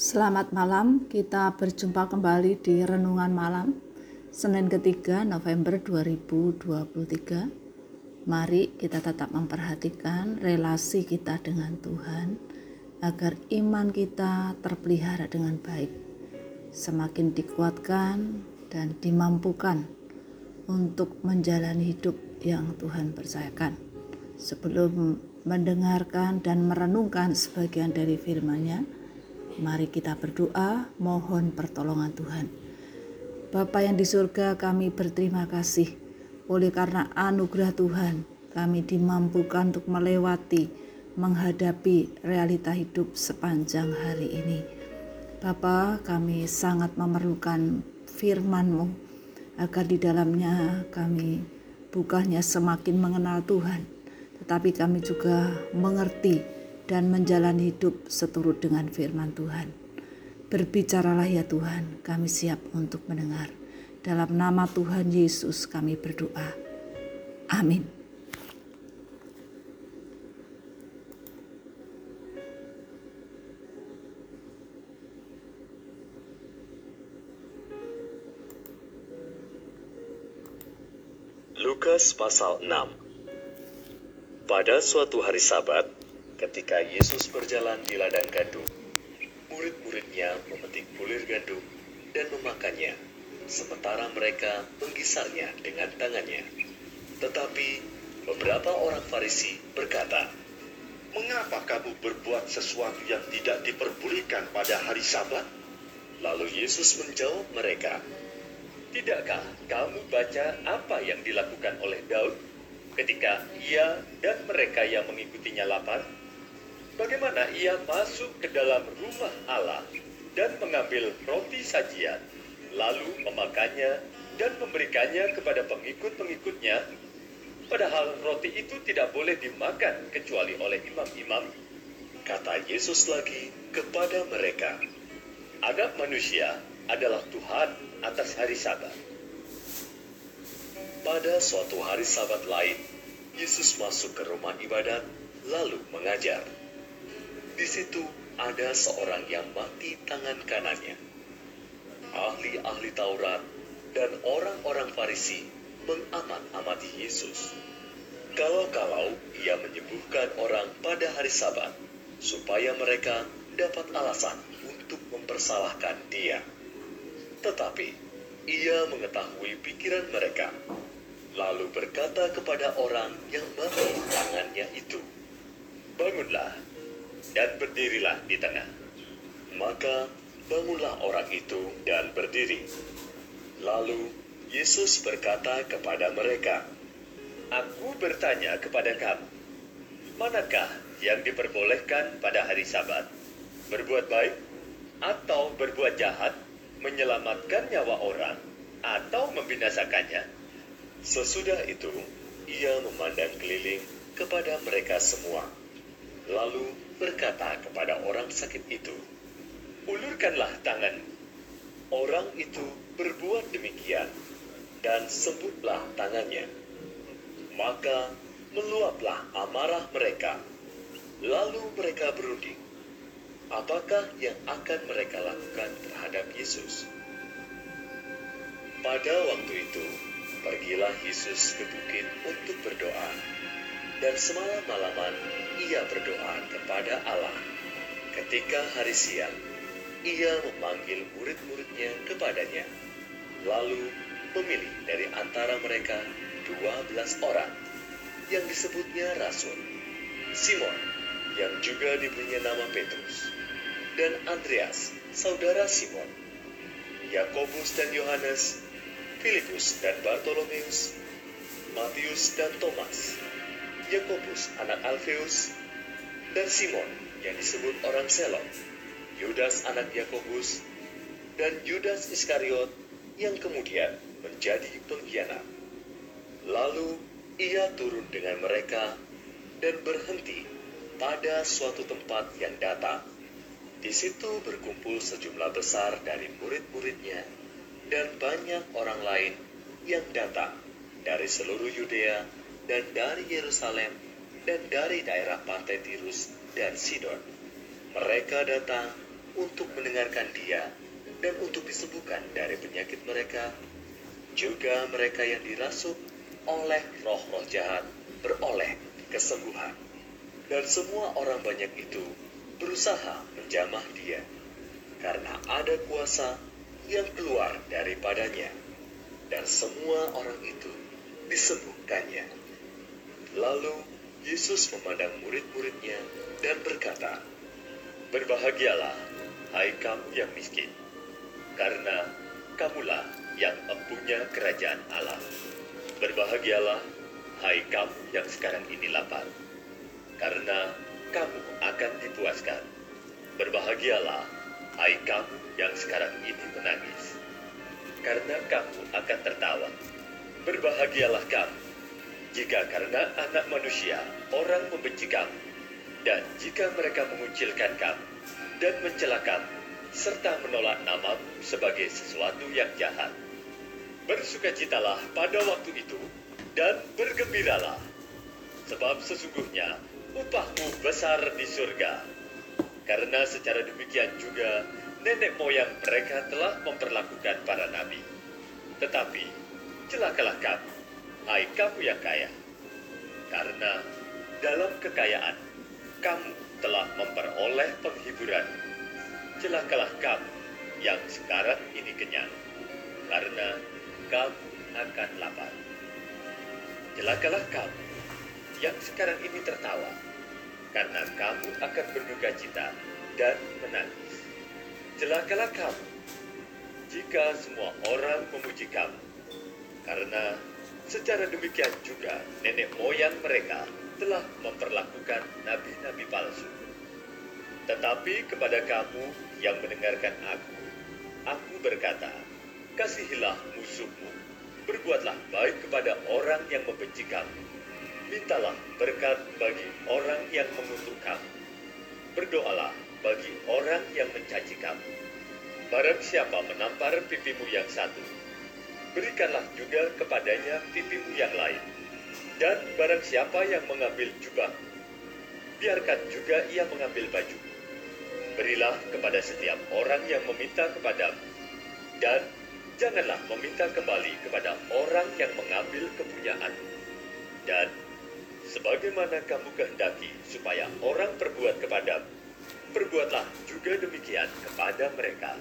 Selamat malam, kita berjumpa kembali di Renungan Malam Senin ketiga November 2023 Mari kita tetap memperhatikan relasi kita dengan Tuhan Agar iman kita terpelihara dengan baik Semakin dikuatkan dan dimampukan Untuk menjalani hidup yang Tuhan percayakan. Sebelum mendengarkan dan merenungkan sebagian dari firman-Nya, Mari kita berdoa, mohon pertolongan Tuhan. Bapa yang di surga, kami berterima kasih oleh karena anugerah Tuhan, kami dimampukan untuk melewati, menghadapi realita hidup sepanjang hari ini. Bapa, kami sangat memerlukan firman-Mu agar di dalamnya kami bukannya semakin mengenal Tuhan, tetapi kami juga mengerti dan menjalani hidup seturut dengan firman Tuhan. Berbicaralah ya Tuhan, kami siap untuk mendengar. Dalam nama Tuhan Yesus kami berdoa. Amin. Lukas pasal 6 Pada suatu hari sabat, Ketika Yesus berjalan di ladang gandum, murid-muridnya memetik bulir gandum dan memakannya, sementara mereka menggisarnya dengan tangannya. Tetapi beberapa orang Farisi berkata, Mengapa kamu berbuat sesuatu yang tidak diperbolehkan pada hari Sabat? Lalu Yesus menjawab mereka, Tidakkah kamu baca apa yang dilakukan oleh Daud ketika ia dan mereka yang mengikutinya lapar? Bagaimana ia masuk ke dalam rumah Allah dan mengambil roti sajian, lalu memakannya dan memberikannya kepada pengikut-pengikutnya, padahal roti itu tidak boleh dimakan kecuali oleh imam-imam. Kata Yesus lagi kepada mereka, Anak manusia adalah Tuhan atas hari sabat. Pada suatu hari sabat lain, Yesus masuk ke rumah ibadat lalu mengajar. Di situ ada seorang yang mati tangan kanannya. Ahli-ahli Taurat dan orang-orang Farisi mengamat-amati Yesus. Kalau-kalau ia menyembuhkan orang pada hari Sabat, supaya mereka dapat alasan untuk mempersalahkan dia. Tetapi ia mengetahui pikiran mereka, lalu berkata kepada orang yang mati tangannya itu, "Bangunlah, dan berdirilah di tengah. Maka bangunlah orang itu dan berdiri. Lalu Yesus berkata kepada mereka, Aku bertanya kepada kamu, manakah yang diperbolehkan pada hari sabat? Berbuat baik atau berbuat jahat, menyelamatkan nyawa orang, atau membinasakannya? Sesudah itu, ia memandang keliling kepada mereka semua. Lalu berkata kepada orang sakit itu, "Ulurkanlah tangan." Orang itu berbuat demikian, dan sembuhlah tangannya. Maka meluaplah amarah mereka. Lalu mereka berunding, apakah yang akan mereka lakukan terhadap Yesus? Pada waktu itu, pergilah Yesus ke bukit untuk berdoa, dan semalam-malaman ia berdoa kepada Allah. Ketika hari siang, ia memanggil murid-muridnya kepadanya, lalu memilih dari antara mereka dua belas orang yang disebutnya Rasul, Simon yang juga diberinya nama Petrus, dan Andreas, saudara Simon, Yakobus dan Yohanes, Filipus dan Bartolomeus, Matius dan Thomas, Yakobus anak Alfeus, dan Simon yang disebut orang Selon, Yudas anak Yakobus, dan Yudas Iskariot yang kemudian menjadi pengkhianat. Lalu ia turun dengan mereka dan berhenti pada suatu tempat yang datar. Di situ berkumpul sejumlah besar dari murid-muridnya dan banyak orang lain yang datang dari seluruh Yudea dan dari Yerusalem dan dari daerah pantai Tirus dan Sidon. Mereka datang untuk mendengarkan dia dan untuk disembuhkan dari penyakit mereka. Juga mereka yang dirasuk oleh roh-roh jahat beroleh kesembuhan. Dan semua orang banyak itu berusaha menjamah dia, karena ada kuasa yang keluar daripadanya, dan semua orang itu disembuhkannya. Lalu Yesus memandang murid-muridnya dan berkata, Berbahagialah, hai kamu yang miskin, karena kamulah yang empunya kerajaan Allah. Berbahagialah, hai kamu yang sekarang ini lapar, karena kamu akan dipuaskan. Berbahagialah, hai kamu yang sekarang ini menangis, karena kamu akan tertawa. Berbahagialah kamu, jika karena anak manusia orang membenci kamu, dan jika mereka mengucilkan kamu dan mencela kamu, serta menolak namamu sebagai sesuatu yang jahat. Bersukacitalah pada waktu itu, dan bergembiralah, sebab sesungguhnya upahmu besar di surga. Karena secara demikian juga nenek moyang mereka telah memperlakukan para nabi. Tetapi celakalah kamu, hai kamu yang kaya, karena dalam kekayaan kamu telah memperoleh penghiburan. Celakalah kamu yang sekarang ini kenyang, karena kamu akan lapar. Celakalah kamu yang sekarang ini tertawa, karena kamu akan berduka cita dan menangis. Celakalah kamu jika semua orang memuji kamu, karena secara demikian juga nenek moyang mereka telah memperlakukan nabi-nabi palsu. Tetapi kepada kamu yang mendengarkan aku, aku berkata, kasihilah musuhmu, berbuatlah baik kepada orang yang membenci kamu, mintalah berkat bagi orang yang mengutuk kamu, berdoalah bagi orang yang mencaci kamu. Barang siapa menampar pipimu yang satu, berikanlah juga kepadanya pipimu yang lain. Dan barang siapa yang mengambil jubah, biarkan juga ia mengambil baju. Berilah kepada setiap orang yang meminta kepadamu, dan janganlah meminta kembali kepada orang yang mengambil kepunyaanmu. Dan sebagaimana kamu kehendaki supaya orang perbuat kepadamu, perbuatlah juga demikian kepada mereka.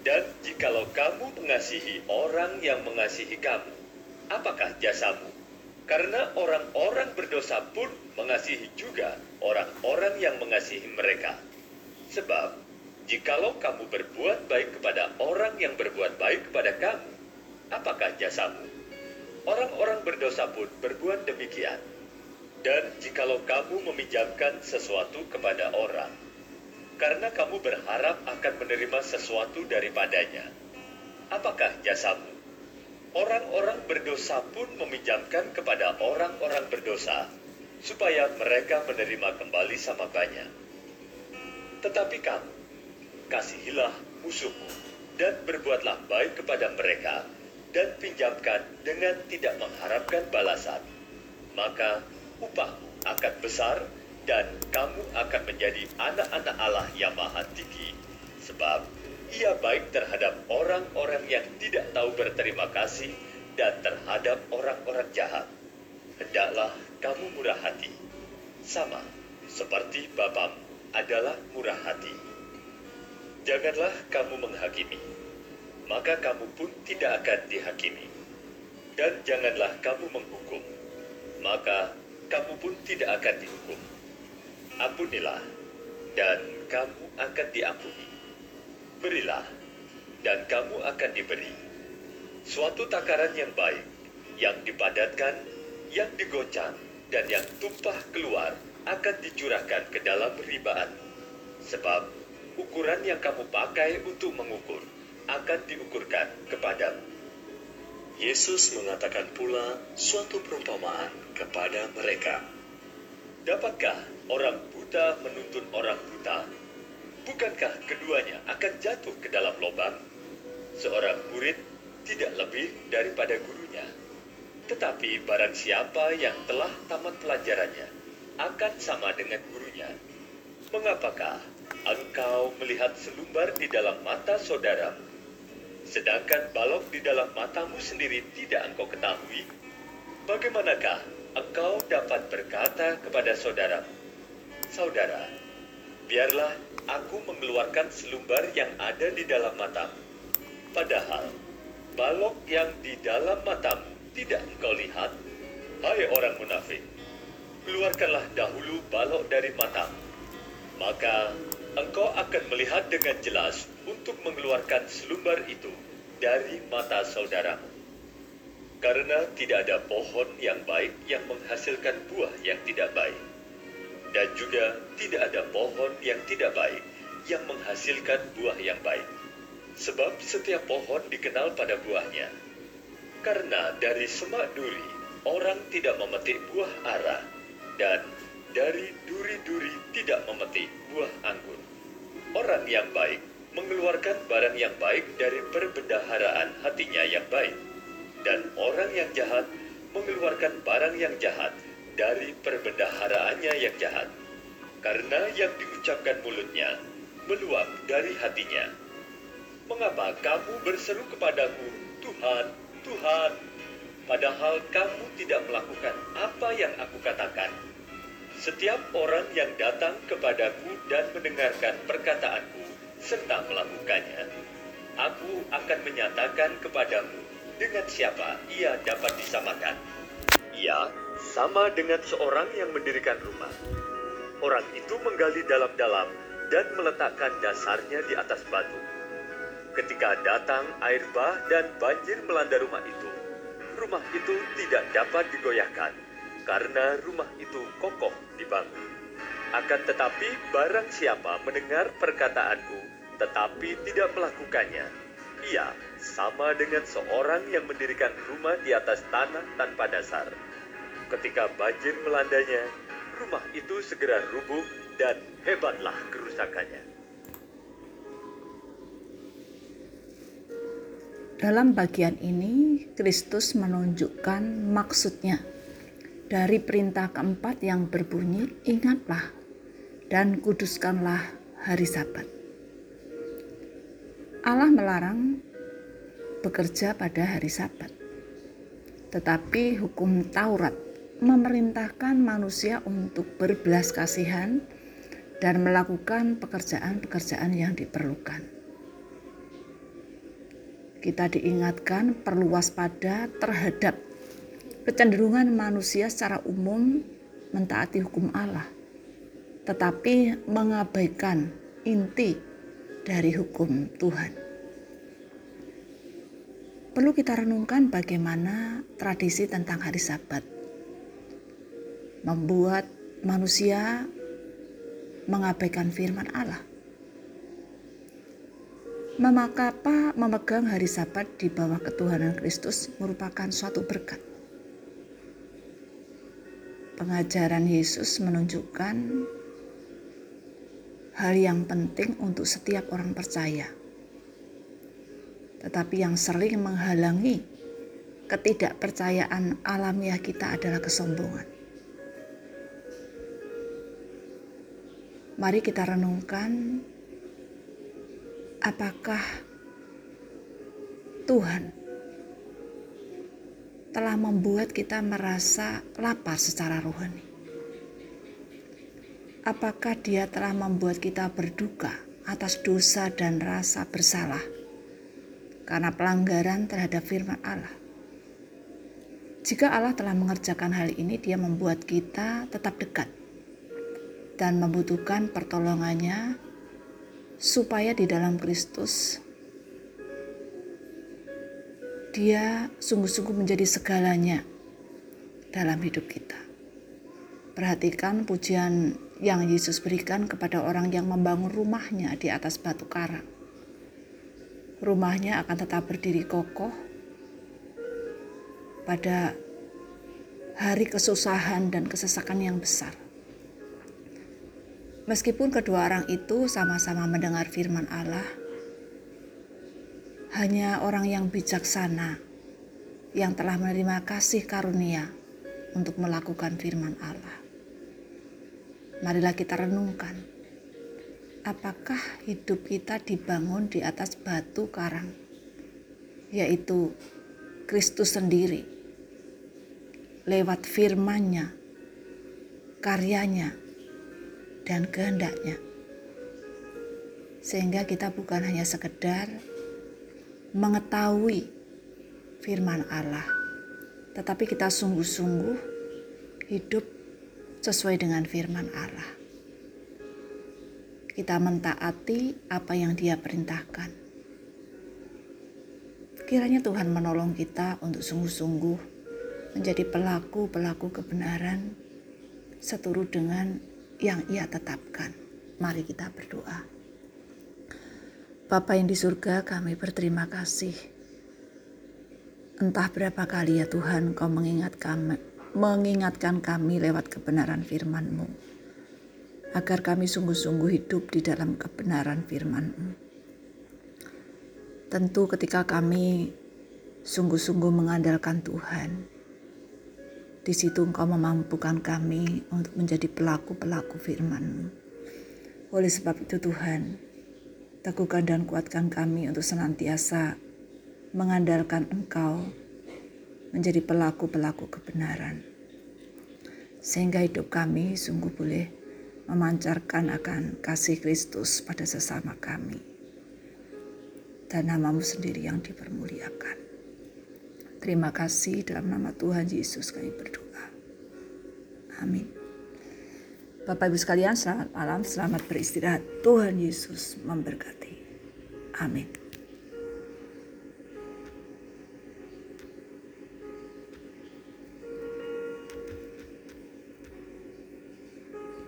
Dan jikalau kamu mengasihi orang yang mengasihi kamu, apakah jasamu? Karena orang-orang berdosa pun mengasihi juga orang-orang yang mengasihi mereka. Sebab, jikalau kamu berbuat baik kepada orang yang berbuat baik kepada kamu, apakah jasamu? Orang-orang berdosa pun berbuat demikian. Dan jikalau kamu meminjamkan sesuatu kepada orang, karena kamu berharap akan menerima sesuatu daripadanya, apakah jasamu? Orang-orang berdosa pun meminjamkan kepada orang-orang berdosa, supaya mereka menerima kembali sama banyak. Tetapi kamu, kasihilah musuhmu, dan berbuatlah baik kepada mereka, dan pinjamkan dengan tidak mengharapkan balasan. Maka upahmu akan besar, dan kamu akan menjadi anak-anak Allah yang maha tinggi, sebab ia baik terhadap orang-orang yang tidak tahu berterima kasih dan terhadap orang-orang jahat. Hendaklah kamu murah hati, sama seperti Bapamu adalah murah hati. Janganlah kamu menghakimi, maka kamu pun tidak akan dihakimi. Dan janganlah kamu menghukum, maka kamu pun tidak akan dihukum. Ampunilah, dan kamu akan diampuni berilah, dan kamu akan diberi. Suatu takaran yang baik, yang dipadatkan, yang digoncang, dan yang tumpah keluar akan dicurahkan ke dalam ribaan. Sebab ukuran yang kamu pakai untuk mengukur akan diukurkan kepadamu. Yesus mengatakan pula suatu perumpamaan kepada mereka. Dapatkah orang buta menuntun orang buta Bukankah keduanya akan jatuh ke dalam lubang? Seorang murid tidak lebih daripada gurunya. Tetapi barang siapa yang telah tamat pelajarannya akan sama dengan gurunya. Mengapakah engkau melihat selumbar di dalam mata saudaramu, sedangkan balok di dalam matamu sendiri tidak engkau ketahui, bagaimanakah engkau dapat berkata kepada saudaramu, Saudara, biarlah aku mengeluarkan selumbar yang ada di dalam matamu. Padahal, balok yang di dalam matamu tidak engkau lihat, hai orang munafik. Keluarkanlah dahulu balok dari matamu, maka engkau akan melihat dengan jelas untuk mengeluarkan selumbar itu dari mata saudaramu. Karena tidak ada pohon yang baik yang menghasilkan buah yang tidak baik. Dan juga tidak ada pohon yang tidak baik yang menghasilkan buah yang baik. Sebab setiap pohon dikenal pada buahnya. Karena dari semak duri, orang tidak memetik buah ara. Dan dari duri-duri tidak memetik buah anggur. Orang yang baik mengeluarkan barang yang baik dari perbendaharaan hatinya yang baik. Dan orang yang jahat mengeluarkan barang yang jahat dari perbendaharaannya yang jahat. Karena yang diucapkan mulutnya meluap dari hatinya. Mengapa kamu berseru kepadaku, Tuhan, Tuhan, padahal kamu tidak melakukan apa yang aku katakan? Setiap orang yang datang kepadaku dan mendengarkan perkataanku serta melakukannya, aku akan menyatakan kepadamu dengan siapa ia dapat disamakan. Ia sama dengan seorang yang mendirikan rumah. Orang itu menggali dalam-dalam dan meletakkan dasarnya di atas batu. Ketika datang air bah dan banjir melanda rumah itu, rumah itu tidak dapat digoyahkan karena rumah itu kokoh dibangun. Akan tetapi barang siapa mendengar perkataanku tetapi tidak melakukannya, ia sama dengan seorang yang mendirikan rumah di atas tanah tanpa dasar. Ketika banjir melandanya, rumah itu segera rubuh dan hebatlah kerusakannya. Dalam bagian ini, Kristus menunjukkan maksudnya dari perintah keempat yang berbunyi, "Ingatlah dan kuduskanlah hari Sabat." Allah melarang bekerja pada hari Sabat, tetapi hukum Taurat memerintahkan manusia untuk berbelas kasihan dan melakukan pekerjaan-pekerjaan yang diperlukan. Kita diingatkan perlu waspada terhadap kecenderungan manusia secara umum mentaati hukum Allah, tetapi mengabaikan inti dari hukum Tuhan. Perlu kita renungkan bagaimana tradisi tentang hari Sabat membuat manusia mengabaikan firman Allah. Memakapa memegang hari Sabat di bawah ketuhanan Kristus merupakan suatu berkat. Pengajaran Yesus menunjukkan hal yang penting untuk setiap orang percaya. Tetapi yang sering menghalangi ketidakpercayaan alamiah kita adalah kesombongan. Mari kita renungkan apakah Tuhan telah membuat kita merasa lapar secara rohani. Apakah Dia telah membuat kita berduka atas dosa dan rasa bersalah karena pelanggaran terhadap firman Allah? Jika Allah telah mengerjakan hal ini, Dia membuat kita tetap dekat dan membutuhkan pertolongannya supaya di dalam Kristus dia sungguh-sungguh menjadi segalanya dalam hidup kita. Perhatikan pujian yang Yesus berikan kepada orang yang membangun rumahnya di atas batu karang. Rumahnya akan tetap berdiri kokoh pada hari kesusahan dan kesesakan yang besar. Meskipun kedua orang itu sama-sama mendengar firman Allah, hanya orang yang bijaksana yang telah menerima kasih karunia untuk melakukan firman Allah. Marilah kita renungkan apakah hidup kita dibangun di atas batu karang, yaitu Kristus sendiri, lewat firman-Nya, karyanya, dan kehendaknya. Sehingga kita bukan hanya sekedar mengetahui firman Allah, tetapi kita sungguh-sungguh hidup sesuai dengan firman Allah kita mentaati apa yang Dia perintahkan. Kiranya Tuhan menolong kita untuk sungguh-sungguh menjadi pelaku-pelaku kebenaran seturut dengan yang Ia tetapkan. Mari kita berdoa. Bapa yang di surga, kami berterima kasih. Entah berapa kali ya Tuhan Kau mengingat kami, mengingatkan kami lewat kebenaran firman-Mu agar kami sungguh-sungguh hidup di dalam kebenaran firman-Mu. Tentu ketika kami sungguh-sungguh mengandalkan Tuhan, di situ Engkau memampukan kami untuk menjadi pelaku-pelaku firman-Mu. Oleh sebab itu Tuhan, teguhkan dan kuatkan kami untuk senantiasa mengandalkan Engkau menjadi pelaku-pelaku kebenaran. Sehingga hidup kami sungguh boleh memancarkan akan kasih Kristus pada sesama kami. Dan namamu sendiri yang dipermuliakan. Terima kasih dalam nama Tuhan Yesus kami berdoa. Amin. Bapak Ibu sekalian selamat malam, selamat beristirahat. Tuhan Yesus memberkati. Amin.